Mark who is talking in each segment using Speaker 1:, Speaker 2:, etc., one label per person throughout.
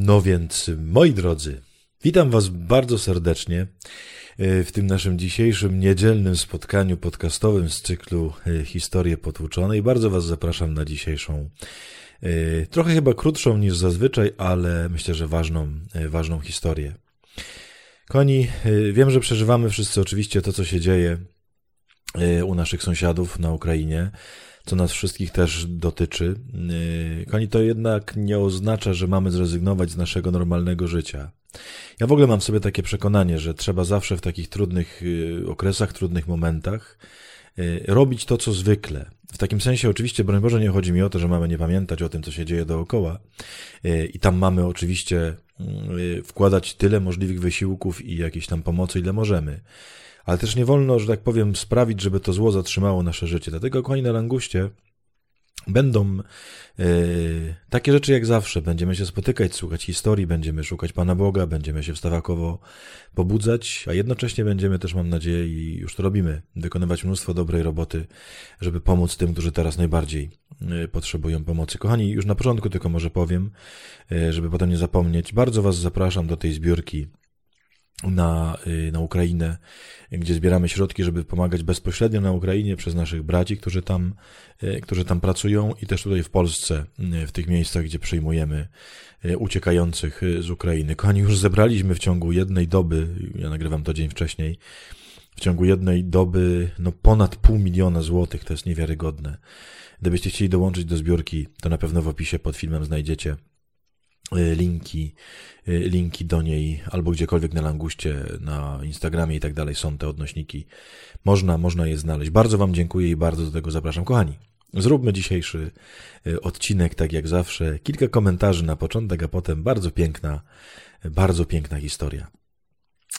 Speaker 1: No więc, moi drodzy, witam Was bardzo serdecznie e, w tym naszym dzisiejszym niedzielnym spotkaniu podcastowym z cyklu e, Historie Potłuczone i bardzo Was zapraszam na dzisiejszą, e, trochę chyba krótszą niż zazwyczaj, ale myślę, że ważną, ważną historię. Koni, wiem, że przeżywamy wszyscy oczywiście to, co się dzieje u naszych sąsiadów na Ukrainie co nas wszystkich też dotyczy. Yy, Koni, to jednak nie oznacza, że mamy zrezygnować z naszego normalnego życia. Ja w ogóle mam sobie takie przekonanie, że trzeba zawsze w takich trudnych yy, okresach, trudnych momentach yy, robić to, co zwykle. W takim sensie oczywiście, broń Boże, nie chodzi mi o to, że mamy nie pamiętać o tym, co się dzieje dookoła. I tam mamy oczywiście wkładać tyle możliwych wysiłków i jakiejś tam pomocy, ile możemy ale też nie wolno, że tak powiem, sprawić, żeby to zło zatrzymało nasze życie. Dlatego, kochani, na Languście będą yy, takie rzeczy jak zawsze. Będziemy się spotykać, słuchać historii, będziemy szukać Pana Boga, będziemy się wstawakowo pobudzać, a jednocześnie będziemy też, mam nadzieję, i już to robimy, wykonywać mnóstwo dobrej roboty, żeby pomóc tym, którzy teraz najbardziej yy, potrzebują pomocy. Kochani, już na początku tylko może powiem, yy, żeby potem nie zapomnieć, bardzo Was zapraszam do tej zbiórki na, y, na Ukrainę, gdzie zbieramy środki, żeby pomagać bezpośrednio na Ukrainie przez naszych braci, którzy tam, y, którzy tam pracują i też tutaj w Polsce, y, w tych miejscach, gdzie przyjmujemy uciekających z Ukrainy. Kochani, już zebraliśmy w ciągu jednej doby, ja nagrywam to dzień wcześniej, w ciągu jednej doby no ponad pół miliona złotych, to jest niewiarygodne. Gdybyście chcieli dołączyć do zbiórki, to na pewno w opisie pod filmem znajdziecie linki, y, linki do niej albo gdziekolwiek na Languście, na Instagramie i tak dalej są te odnośniki. Można, można je znaleźć. Bardzo Wam dziękuję i bardzo do tego zapraszam. Kochani, zróbmy dzisiejszy y, odcinek tak jak zawsze. Kilka komentarzy na początek, a potem bardzo piękna, bardzo piękna historia.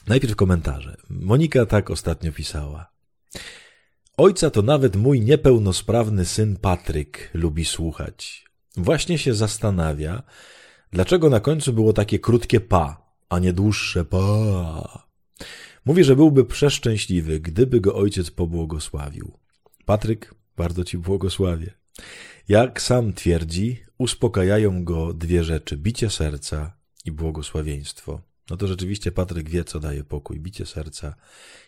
Speaker 1: Najpierw komentarze. Monika tak ostatnio pisała. Ojca to nawet mój niepełnosprawny syn Patryk lubi słuchać. Właśnie się zastanawia, Dlaczego na końcu było takie krótkie pa, a nie dłuższe pa? Mówi, że byłby przeszczęśliwy, gdyby go ojciec pobłogosławił. Patryk, bardzo ci błogosławię. Jak sam twierdzi, uspokajają go dwie rzeczy: bicie serca i błogosławieństwo. No to rzeczywiście Patryk wie, co daje pokój, bicie serca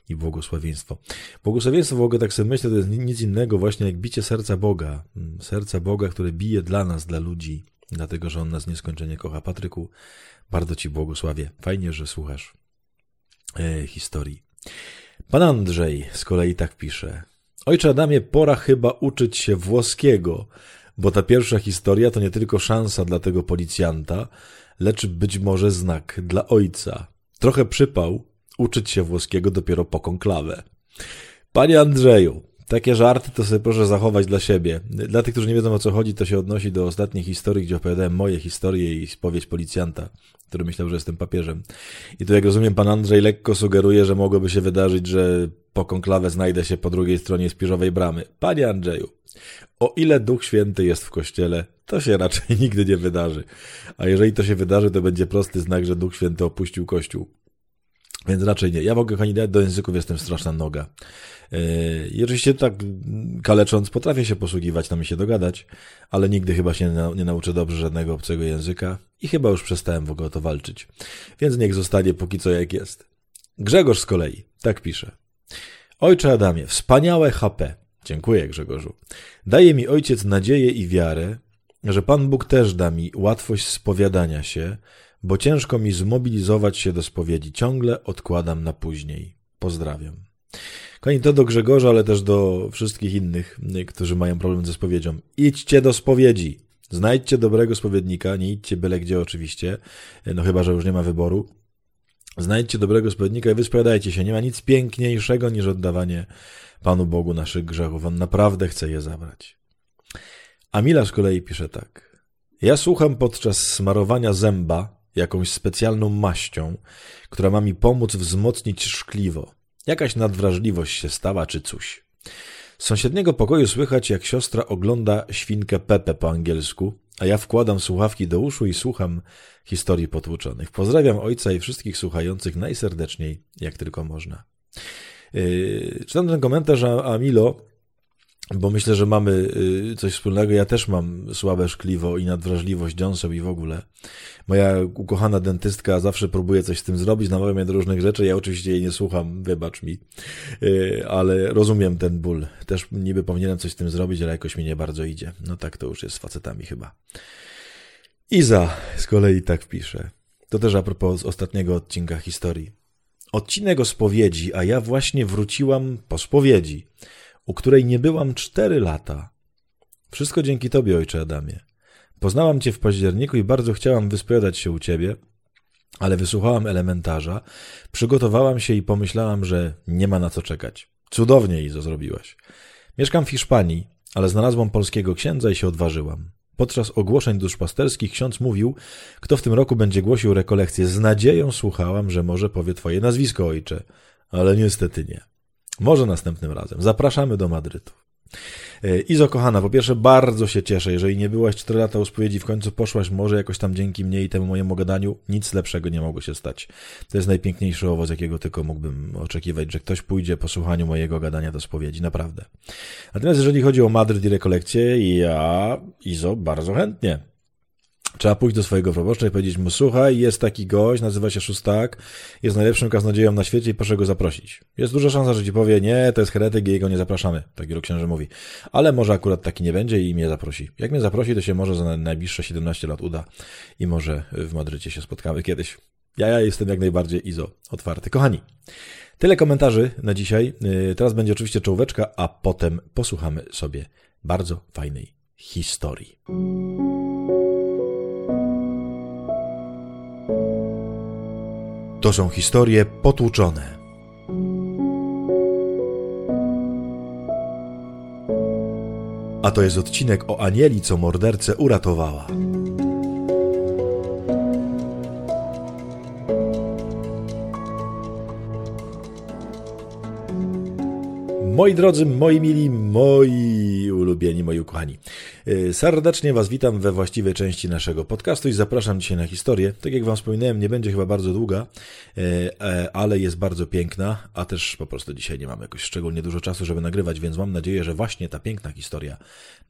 Speaker 1: i błogosławieństwo. Błogosławieństwo w ogóle, tak sobie myślę, to jest nic innego właśnie jak bicie serca Boga. Serca Boga, które bije dla nas, dla ludzi, dlatego że on nas nieskończenie kocha. Patryku, bardzo Ci błogosławię. Fajnie, że słuchasz e, historii. Pan Andrzej z kolei tak pisze. Ojcze Adamie, pora chyba uczyć się włoskiego, bo ta pierwsza historia to nie tylko szansa dla tego policjanta, lecz być może znak dla ojca. Trochę przypał uczyć się włoskiego dopiero po konklawę. Panie Andrzeju, takie żarty to sobie proszę zachować dla siebie. Dla tych, którzy nie wiedzą o co chodzi, to się odnosi do ostatniej historii, gdzie opowiadałem moje historie i spowiedź policjanta, który myślał, że jestem papieżem. I tu, jak rozumiem, pan Andrzej lekko sugeruje, że mogłoby się wydarzyć, że po konklawę znajdę się po drugiej stronie Spiżowej Bramy. Panie Andrzeju, o ile Duch Święty jest w kościele, to się raczej nigdy nie wydarzy. A jeżeli to się wydarzy, to będzie prosty znak, że Duch Święty opuścił kościół. Więc raczej nie. Ja ogóle, kochani, do języków jestem straszna noga. Yy, I oczywiście tak kalecząc potrafię się posługiwać, tam się dogadać, ale nigdy chyba się nie, nie nauczę dobrze żadnego obcego języka i chyba już przestałem w ogóle o to walczyć. Więc niech zostanie póki co jak jest. Grzegorz z kolei, tak pisze. Ojcze Adamie, wspaniałe HP. Dziękuję Grzegorzu. Daje mi ojciec nadzieję i wiarę, że Pan Bóg też da mi łatwość spowiadania się, bo ciężko mi zmobilizować się do spowiedzi. Ciągle odkładam na później. Pozdrawiam. Kochani, to do Grzegorza, ale też do wszystkich innych, którzy mają problem ze spowiedzią. Idźcie do spowiedzi. Znajdźcie dobrego spowiednika, nie idźcie byle gdzie oczywiście, no chyba, że już nie ma wyboru. Znajdźcie dobrego spowiednika i wyspowiadajcie się. Nie ma nic piękniejszego niż oddawanie Panu Bogu naszych grzechów. On naprawdę chce je zabrać. A Mila z kolei pisze tak. Ja słucham podczas smarowania zęba jakąś specjalną maścią, która ma mi pomóc wzmocnić szkliwo. Jakaś nadwrażliwość się stała, czy coś. Z sąsiedniego pokoju słychać, jak siostra ogląda świnkę Pepe po angielsku, a ja wkładam słuchawki do uszu i słucham historii potłuczonych. Pozdrawiam ojca i wszystkich słuchających najserdeczniej, jak tylko można. Yy, czytam ten komentarz, a Milo bo myślę, że mamy y, coś wspólnego. Ja też mam słabe szkliwo i nadwrażliwość dziąseł i w ogóle. Moja ukochana dentystka zawsze próbuje coś z tym zrobić, namawia mnie do różnych rzeczy. Ja oczywiście jej nie słucham, wybacz mi, y, ale rozumiem ten ból. Też niby powinienem coś z tym zrobić, ale jakoś mi nie bardzo idzie. No tak to już jest z facetami chyba. Iza z kolei tak pisze. To też a propos ostatniego odcinka historii. Odcinek o spowiedzi, a ja właśnie wróciłam po spowiedzi u której nie byłam cztery lata. Wszystko dzięki tobie, ojcze Adamie. Poznałam cię w październiku i bardzo chciałam wyspowiadać się u ciebie, ale wysłuchałam elementarza, przygotowałam się i pomyślałam, że nie ma na co czekać. Cudownie, Izo, zrobiłaś. Mieszkam w Hiszpanii, ale znalazłam polskiego księdza i się odważyłam. Podczas ogłoszeń duszpasterskich ksiądz mówił, kto w tym roku będzie głosił rekolekcję. Z nadzieją słuchałam, że może powie twoje nazwisko, ojcze, ale niestety nie. Może następnym razem. Zapraszamy do Madrytu. E, Izo, kochana, po pierwsze bardzo się cieszę, jeżeli nie byłaś 4 lata u spowiedzi, w końcu poszłaś, może jakoś tam dzięki mnie i temu mojemu gadaniu, nic lepszego nie mogło się stać. To jest najpiękniejszy owoc, jakiego tylko mógłbym oczekiwać, że ktoś pójdzie po słuchaniu mojego gadania do spowiedzi, naprawdę. Natomiast jeżeli chodzi o Madryt i rekolekcję, ja, Izo, bardzo chętnie. Trzeba pójść do swojego proboszcza i powiedzieć mu, słuchaj, jest taki gość, nazywa się Szóstak, jest najlepszym kaznodzieją na świecie i proszę go zaprosić. Jest duża szansa, że ci powie, nie, to jest heretyk i jego nie zapraszamy. Tak wielu księży mówi. Ale może akurat taki nie będzie i mnie zaprosi. Jak mnie zaprosi, to się może za najbliższe 17 lat uda i może w Madrycie się spotkamy kiedyś. Ja, ja jestem jak najbardziej izo otwarty. Kochani, tyle komentarzy na dzisiaj. Y, teraz będzie oczywiście czołóweczka, a potem posłuchamy sobie bardzo fajnej historii. To są historie potłuczone. A to jest odcinek o anieli, co mordercę uratowała. Moi drodzy, moi mili, moi ulubieni, moi ukochani. Y, serdecznie Was witam we właściwej części naszego podcastu i zapraszam dzisiaj na historię. Tak jak Wam wspominałem, nie będzie chyba bardzo długa, y, e, ale jest bardzo piękna, a też po prostu dzisiaj nie mamy jakoś szczególnie dużo czasu, żeby nagrywać, więc mam nadzieję, że właśnie ta piękna historia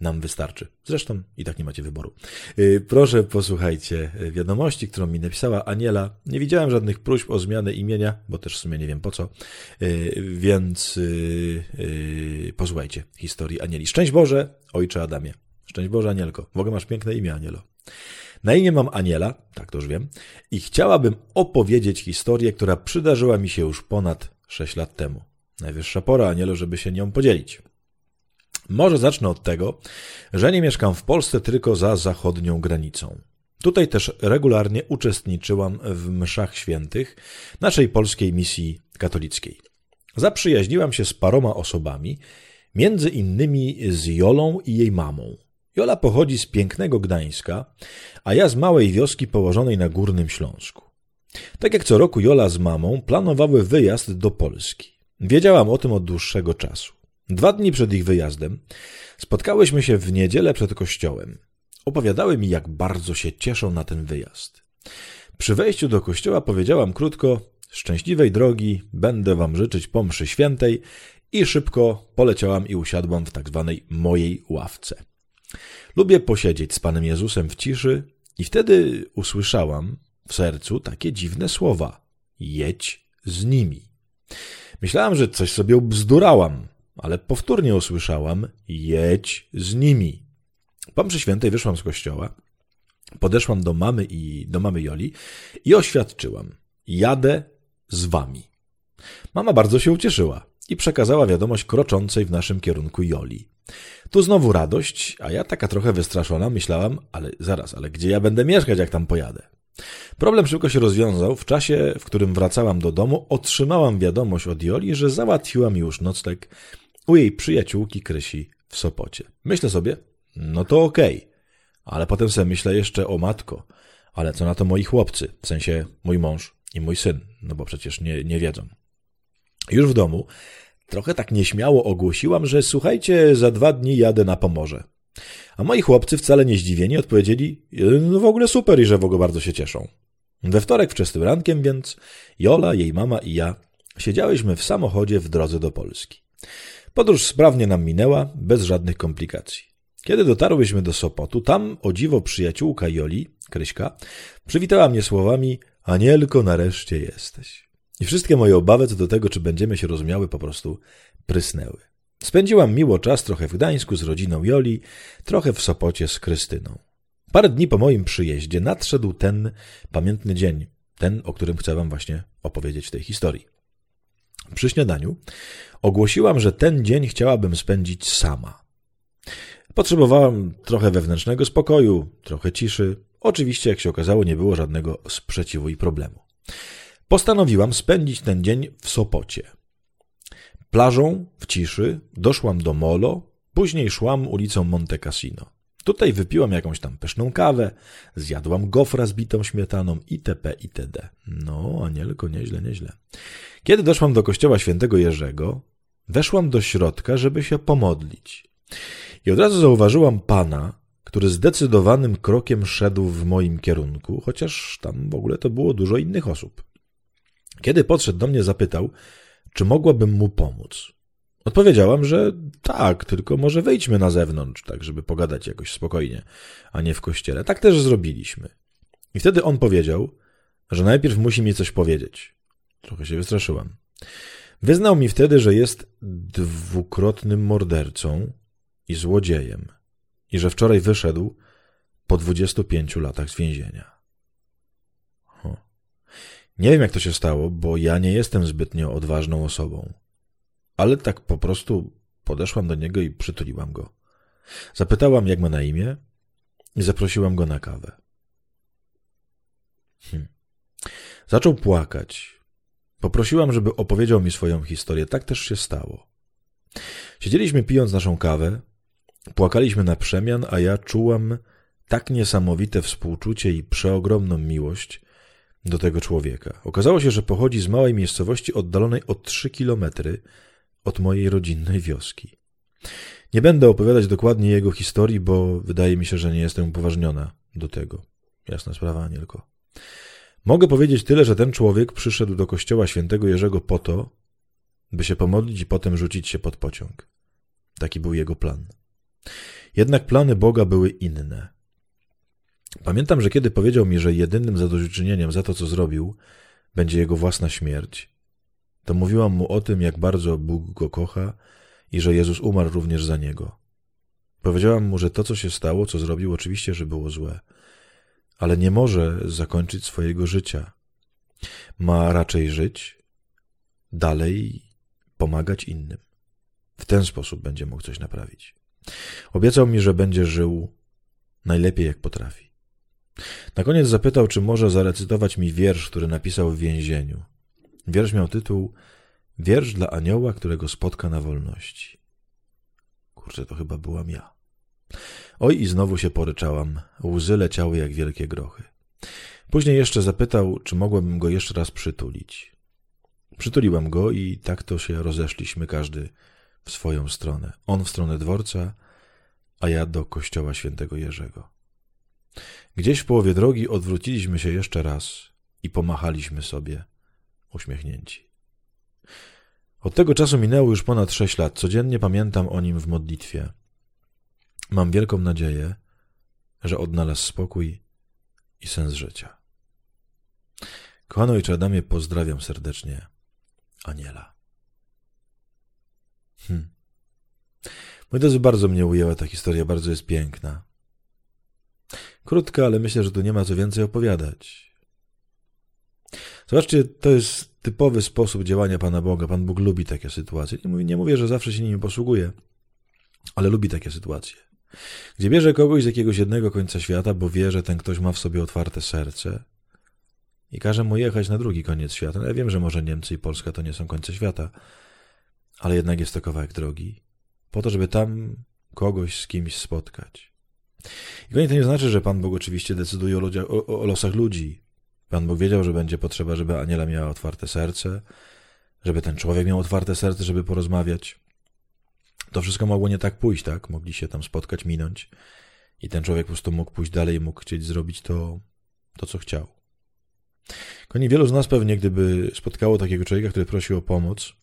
Speaker 1: nam wystarczy. Zresztą i tak nie macie wyboru. Y, proszę posłuchajcie wiadomości, którą mi napisała Aniela. Nie widziałem żadnych próśb o zmianę imienia, bo też w sumie nie wiem po co, więc posłuchajcie historii Anieli. Szczęść Boże, ojcze Adamie. Szczęść Boże, Anielko. W ogóle masz piękne imię, Anielo. Na imię mam Aniela, tak to już wiem, i chciałabym opowiedzieć historię, która przydarzyła mi się już ponad 6 lat temu. Najwyższa pora, Anielo, żeby się nią podzielić. Może zacznę od tego, że nie mieszkam w Polsce, tylko za zachodnią granicą. Tutaj też regularnie uczestniczyłam w mszach świętych naszej polskiej misji katolickiej. Zaprzyjaźniłam się z paroma osobami, między innymi z Jolą i jej mamą. Jola pochodzi z pięknego Gdańska, a ja z małej wioski położonej na Górnym Śląsku. Tak jak co roku Jola z mamą planowały wyjazd do Polski. Wiedziałam o tym od dłuższego czasu. Dwa dni przed ich wyjazdem spotkałyśmy się w niedzielę przed kościołem. Opowiadały mi, jak bardzo się cieszą na ten wyjazd. Przy wejściu do kościoła powiedziałam krótko: Szczęśliwej drogi, będę wam życzyć po mszy świętej i szybko poleciałam i usiadłam w tak zwanej mojej ławce. Lubię posiedzieć z Panem Jezusem w ciszy i wtedy usłyszałam w sercu takie dziwne słowa. Jedź z nimi. Myślałam, że coś sobie ubzdurałam, ale powtórnie usłyszałam jedź z nimi. Po mszy świętej wyszłam z kościoła, podeszłam do mamy i do mamy Joli i oświadczyłam. Jadę z wami. Mama bardzo się ucieszyła i przekazała wiadomość kroczącej w naszym kierunku Joli. Tu znowu radość, a ja taka trochę wystraszona myślałam, ale zaraz, ale gdzie ja będę mieszkać, jak tam pojadę? Problem szybko się rozwiązał. W czasie, w którym wracałam do domu, otrzymałam wiadomość od Joli, że załatwiła mi już nocleg u jej przyjaciółki Krysi w Sopocie. Myślę sobie, no to okej, okay. ale potem sobie myślę jeszcze o matko. Ale co na to moi chłopcy, w sensie mój mąż i mój syn, no bo przecież nie, nie wiedzą. Już w domu Trochę tak nieśmiało ogłosiłam, że słuchajcie, za dwa dni jadę na Pomorze. A moi chłopcy wcale nie zdziwieni odpowiedzieli, no w ogóle super i że w ogóle bardzo się cieszą. We wtorek wczesnym rankiem więc Jola, jej mama i ja siedziałyśmy w samochodzie w drodze do Polski. Podróż sprawnie nam minęła, bez żadnych komplikacji. Kiedy dotarłyśmy do Sopotu, tam o dziwo przyjaciółka Joli, Kryśka, przywitała mnie słowami Anielko, nareszcie jesteś. I wszystkie moje obawy co do tego, czy będziemy się rozumiały, po prostu prysnęły. Spędziłam miło czas trochę w Gdańsku z rodziną Joli, trochę w Sopocie z Krystyną. Parę dni po moim przyjeździe nadszedł ten pamiętny dzień, ten, o którym chcę wam właśnie opowiedzieć w tej historii. Przy śniadaniu ogłosiłam, że ten dzień chciałabym spędzić sama. Potrzebowałam trochę wewnętrznego spokoju, trochę ciszy. Oczywiście, jak się okazało, nie było żadnego sprzeciwu i problemu. Postanowiłam spędzić ten dzień w Sopocie. Plażą, w ciszy, doszłam do Molo, później szłam ulicą Monte Cassino. Tutaj wypiłam jakąś tam pyszną kawę, zjadłam gofra z bitą śmietaną itp. itd. No, anielko, nieźle, nieźle. Kiedy doszłam do kościoła świętego Jerzego, weszłam do środka, żeby się pomodlić. I od razu zauważyłam pana, który zdecydowanym krokiem szedł w moim kierunku, chociaż tam w ogóle to było dużo innych osób. Kiedy podszedł do mnie, zapytał, czy mogłabym mu pomóc. Odpowiedziałam, że tak, tylko może wejdźmy na zewnątrz, tak żeby pogadać jakoś spokojnie, a nie w kościele. Tak też zrobiliśmy. I wtedy on powiedział, że najpierw musi mi coś powiedzieć. Trochę się wystraszyłam. Wyznał mi wtedy, że jest dwukrotnym mordercą i złodziejem i że wczoraj wyszedł po 25 latach z więzienia. Nie wiem, jak to się stało, bo ja nie jestem zbytnio odważną osobą. Ale tak po prostu podeszłam do niego i przytuliłam go. Zapytałam, jak ma na imię i zaprosiłam go na kawę. Hm. Zaczął płakać. Poprosiłam, żeby opowiedział mi swoją historię. Tak też się stało. Siedzieliśmy pijąc naszą kawę, płakaliśmy na przemian, a ja czułam tak niesamowite współczucie i przeogromną miłość, do tego człowieka. Okazało się, że pochodzi z małej miejscowości oddalonej o trzy kilometry od mojej rodzinnej wioski. Nie będę opowiadać dokładnie jego historii, bo wydaje mi się, że nie jestem upoważniona do tego. Jasna sprawa, Anielko. Mogę powiedzieć tyle, że ten człowiek przyszedł do kościoła świętego Jerzego po to, by się pomodlić i potem rzucić się pod pociąg. Taki był jego plan. Jednak plany Boga były inne. Pamiętam, że kiedy powiedział mi, że jedynym zadośćuczynieniem za to, co zrobił, będzie jego własna śmierć, to mówiłam mu o tym, jak bardzo Bóg go kocha i że Jezus umarł również za niego. Powiedziałam mu, że to, co się stało, co zrobił, oczywiście, że było złe, ale nie może zakończyć swojego życia. Ma raczej żyć, dalej pomagać innym. W ten sposób będzie mógł coś naprawić. Obiecał mi, że będzie żył najlepiej jak potrafi. Na koniec zapytał, czy może zarecytować mi wiersz, który napisał w więzieniu. Wiersz miał tytuł Wiersz dla anioła, którego spotka na wolności. Kurczę, to chyba byłam ja. Oj, i znowu się poryczałam. Łzy leciały jak wielkie grochy. Później jeszcze zapytał, czy mogłabym go jeszcze raz przytulić. Przytuliłam go i tak to się rozeszliśmy każdy w swoją stronę. On w stronę dworca, a ja do kościoła świętego Jerzego. Gdzieś w połowie drogi odwróciliśmy się jeszcze raz i pomachaliśmy sobie, uśmiechnięci. Od tego czasu minęło już ponad sześć lat. Codziennie pamiętam o nim w modlitwie. Mam wielką nadzieję, że odnalazł spokój i sens życia. Kochany ojcze Adamie, pozdrawiam serdecznie Aniela. Hmm. Moi drodzy, bardzo mnie ujęła ta historia, bardzo jest piękna. Krótka, ale myślę, że tu nie ma co więcej opowiadać. Zobaczcie, to jest typowy sposób działania Pana Boga. Pan Bóg lubi takie sytuacje. Nie mówię, nie mówię, że zawsze się nimi posługuje, ale lubi takie sytuacje. Gdzie bierze kogoś z jakiegoś jednego końca świata, bo wie, że ten ktoś ma w sobie otwarte serce i każe mu jechać na drugi koniec świata. No ja wiem, że może Niemcy i Polska to nie są końce świata, ale jednak jest to kawałek drogi. Po to, żeby tam kogoś z kimś spotkać. I to nie znaczy, że Pan Bóg oczywiście decyduje o, o, o losach ludzi. Pan Bóg wiedział, że będzie potrzeba, żeby Aniela miała otwarte serce, żeby ten człowiek miał otwarte serce, żeby porozmawiać. To wszystko mogło nie tak pójść, tak? Mogli się tam spotkać, minąć i ten człowiek po prostu mógł pójść dalej, mógł chcieć zrobić to, to co chciał. Koni wielu z nas pewnie, gdyby spotkało takiego człowieka, który prosił o pomoc,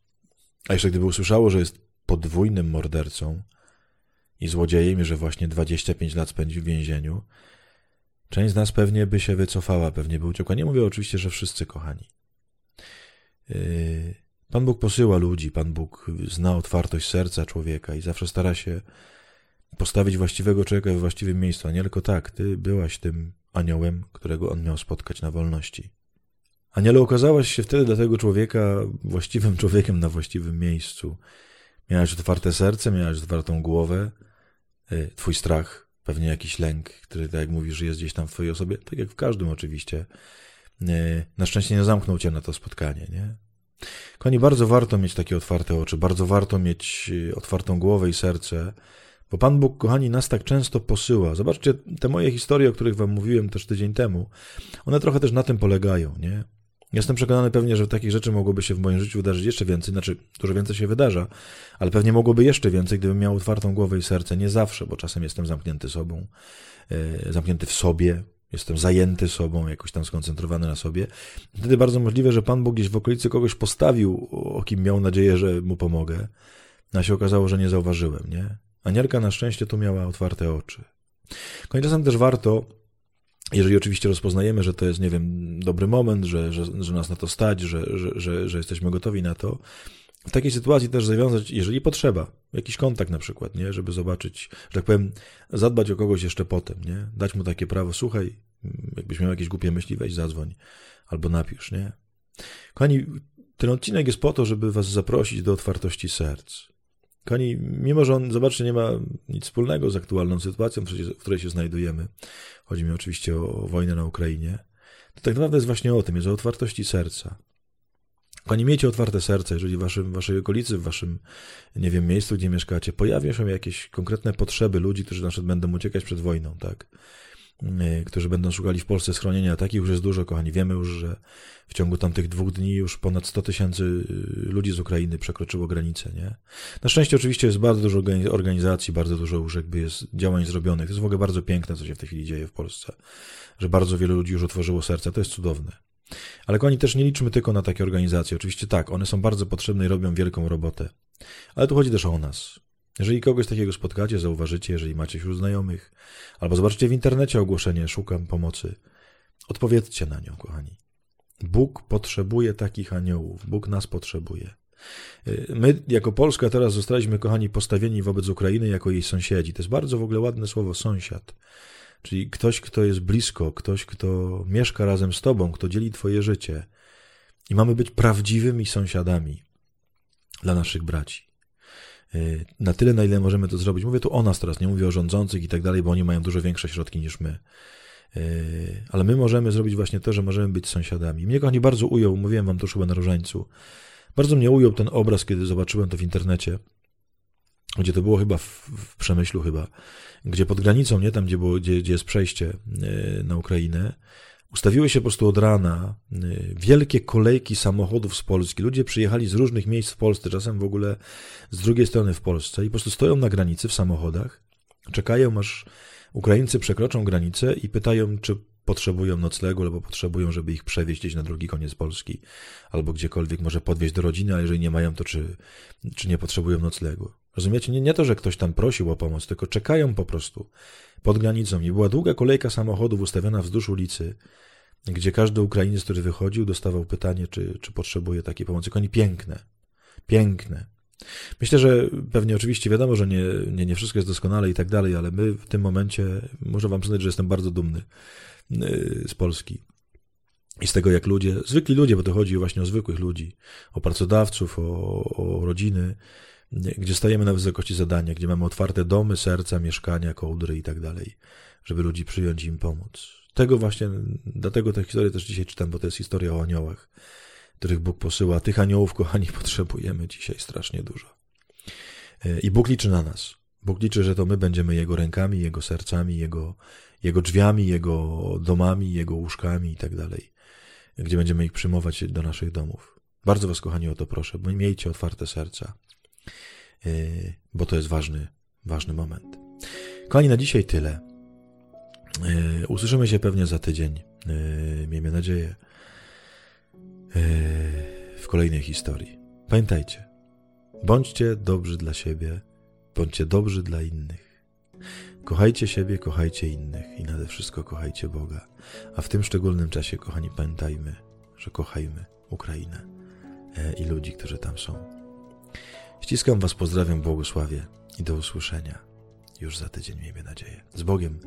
Speaker 1: a jeszcze gdyby usłyszało, że jest podwójnym mordercą i złodziejem, i że właśnie 25 lat spędził w więzieniu, część z nas pewnie by się wycofała, pewnie by uciekła. Nie mówię oczywiście, że wszyscy kochani. Yy, Pan Bóg posyła ludzi, Pan Bóg zna otwartość serca człowieka i zawsze stara się postawić właściwego człowieka w właściwym miejscu. Anielko, tak, ty byłaś tym aniołem, którego on miał spotkać na wolności. Anielu, okazałaś się wtedy dla tego człowieka właściwym człowiekiem na właściwym miejscu. Miałaś otwarte serce, miałaś otwartą głowę, twój strach, pewnie jakiś lęk, który, tak jak mówisz, jest gdzieś tam w twojej osobie, tak jak w każdym oczywiście. Y, na szczęście nie zamknął cię na to spotkanie, nie? Koni, bardzo warto mieć takie otwarte oczy, bardzo warto mieć y, otwartą głowę i serce, bo Pan Bóg, kochani, nas tak często posyła. Zobaczcie, te moje historie, o których wam mówiłem też tydzień temu, one trochę też na tym polegają, nie? Jestem przekonany pewnie, że takich rzeczy mogłoby się w moim życiu wydarzyć jeszcze więcej, znaczy dużo więcej się wydarza, ale pewnie mogłoby jeszcze więcej, gdybym miał otwartą głowę i serce. Nie zawsze, bo czasem jestem zamknięty sobą, yy, zamknięty w sobie, jestem zajęty sobą, jakoś tam skoncentrowany na sobie. Wtedy bardzo możliwe, że Pan Bóg gdzieś w okolicy kogoś postawił, o kim miał nadzieję, że mu pomogę, a się okazało, że nie zauważyłem, nie? Anielka na szczęście tu miała otwarte oczy. Końcem też warto, jeżeli oczywiście rozpoznajemy, że to jest, nie wiem, dobry moment, że, że, że nas na to stać, że, że, że, jesteśmy gotowi na to, w takiej sytuacji też zawiązać, jeżeli potrzeba, jakiś kontakt na przykład, nie, żeby zobaczyć, że tak powiem, zadbać o kogoś jeszcze potem, nie, dać mu takie prawo, słuchaj, jakbyś miał jakieś głupie myśli, weź zadzwoń, albo napisz, nie. Kochani, ten odcinek jest po to, żeby was zaprosić do otwartości serc. Kochani, mimo że on, zobaczcie, nie ma nic wspólnego z aktualną sytuacją, w której się znajdujemy, chodzi mi oczywiście o wojnę na Ukrainie, to tak naprawdę jest właśnie o tym, jest o otwartości serca. Kochani, miejcie otwarte serce, jeżeli w waszym, waszej okolicy, w waszym, nie wiem, miejscu, gdzie mieszkacie, pojawią się jakieś konkretne potrzeby ludzi, którzy na przykład będą uciekać przed wojną, tak? Y, którzy będą szukali w Polsce schronienia. Takich już jest dużo, kochani. Wiemy już, że w ciągu tamtych dwóch dni już ponad 100 tysięcy y, ludzi z Ukrainy przekroczyło granicę, nie? Na szczęście oczywiście jest bardzo dużo organizacji, bardzo dużo już jakby jest działań zrobionych. To jest w ogóle bardzo piękne, co się w tej chwili dzieje w Polsce. Że bardzo wielu ludzi już otworzyło serce. To jest cudowne. Ale kochani, też nie liczmy tylko na takie organizacje. Oczywiście tak, one są bardzo potrzebne i robią wielką robotę. Ale tu chodzi też o nas. Jeżeli kogoś takiego spotkacie, zauważycie, jeżeli macie wśród znajomych, albo zobaczycie w internecie ogłoszenie, szukam pomocy, odpowiedzcie na nią, kochani. Bóg potrzebuje takich aniołów, Bóg nas potrzebuje. Y, my, jako Polska, teraz zostaliśmy, kochani, postawieni wobec Ukrainy jako jej sąsiedzi. To jest bardzo w ogóle ładne słowo sąsiad. Czyli ktoś, kto jest blisko, ktoś, kto mieszka razem z tobą, kto dzieli twoje życie. I mamy być prawdziwymi sąsiadami dla naszych braci. Y, na tyle, na ile możemy to zrobić. Mówię tu o nas teraz, nie mówię o rządzących i tak dalej, bo oni mają dużo większe środki niż my. Y, ale my możemy zrobić właśnie to, że możemy być sąsiadami. Mnie kochani bardzo ujął, mówiłem wam to już chyba na Różańcu, bardzo mnie ujął ten obraz, kiedy zobaczyłem to w internecie, gdzie to było chyba w, w Przemyślu chyba, gdzie pod granicą, nie tam, gdzie, było, gdzie, gdzie jest przejście y, na Ukrainę, Ustawiły się po prostu od rana y, wielkie kolejki samochodów z Polski. Ludzie przyjechali z różnych miejsc w Polsce, czasem w ogóle z drugiej strony w Polsce i po prostu stoją na granicy w samochodach, czekają aż Ukraińcy przekroczą granicę i pytają, czy potrzebują noclegu, albo potrzebują, żeby ich przewieźć gdzieś na drugi koniec Polski, albo gdziekolwiek może podwieźć do rodziny, a jeżeli nie mają, to czy, czy nie potrzebują noclegu. Rozumiecie? Nie, nie to, że ktoś tam prosił o pomoc, tylko czekają po prostu pod granicą. I była długa kolejka samochodów ustawiona wzdłuż ulicy, gdzie każdy Ukrainiec, który wychodził, dostawał pytanie, czy, czy potrzebuje takiej pomocy. Koni piękne. Piękne. Myślę, że pewnie oczywiście wiadomo, że nie, nie, nie wszystko jest doskonale i tak dalej, ale my w tym momencie, muszę wam przyznać, że jestem bardzo dumny y, z Polski. I z tego, jak ludzie, zwykli ludzie, bo to chodzi właśnie o zwykłych ludzi, o pracodawców, o, o rodziny, gdzie stajemy na wysokości zadania, gdzie mamy otwarte domy, serca, mieszkania, kołdry i tak dalej, żeby ludzi przyjąć i im pomóc. Tego właśnie, dlatego tę historię też dzisiaj czytam, bo to jest historia o aniołach, których Bóg posyła. Tych aniołów, kochani, potrzebujemy dzisiaj strasznie dużo. E, I Bóg liczy na nas. Bóg liczy, że to my będziemy Jego rękami, Jego sercami, Jego, Jego drzwiami, Jego domami, Jego łóżkami i tak dalej, gdzie będziemy ich przyjmować do naszych domów. Bardzo Was, kochani, o to proszę, miejcie otwarte serca. Yy, bo to jest ważny, ważny moment. Kochani, na dzisiaj tyle. Yy, usłyszymy się pewnie za tydzień, yy, miejmy nadzieję, w kolejnej historii. Pamiętajcie, Bądźcie dobrzy dla siebie, bądźcie dobrzy dla innych. Kochajcie siebie, kochajcie innych i nade wszystko kochajcie Boga. A w tym szczególnym czasie, kochani, pamiętajmy, że kochajmy Ukrainę e, i ludzi, którzy tam są. Ściskam Was, pozdrawiam, błogosławię i do usłyszenia już za tydzień, miejmy nadzieję. Z Bogiem.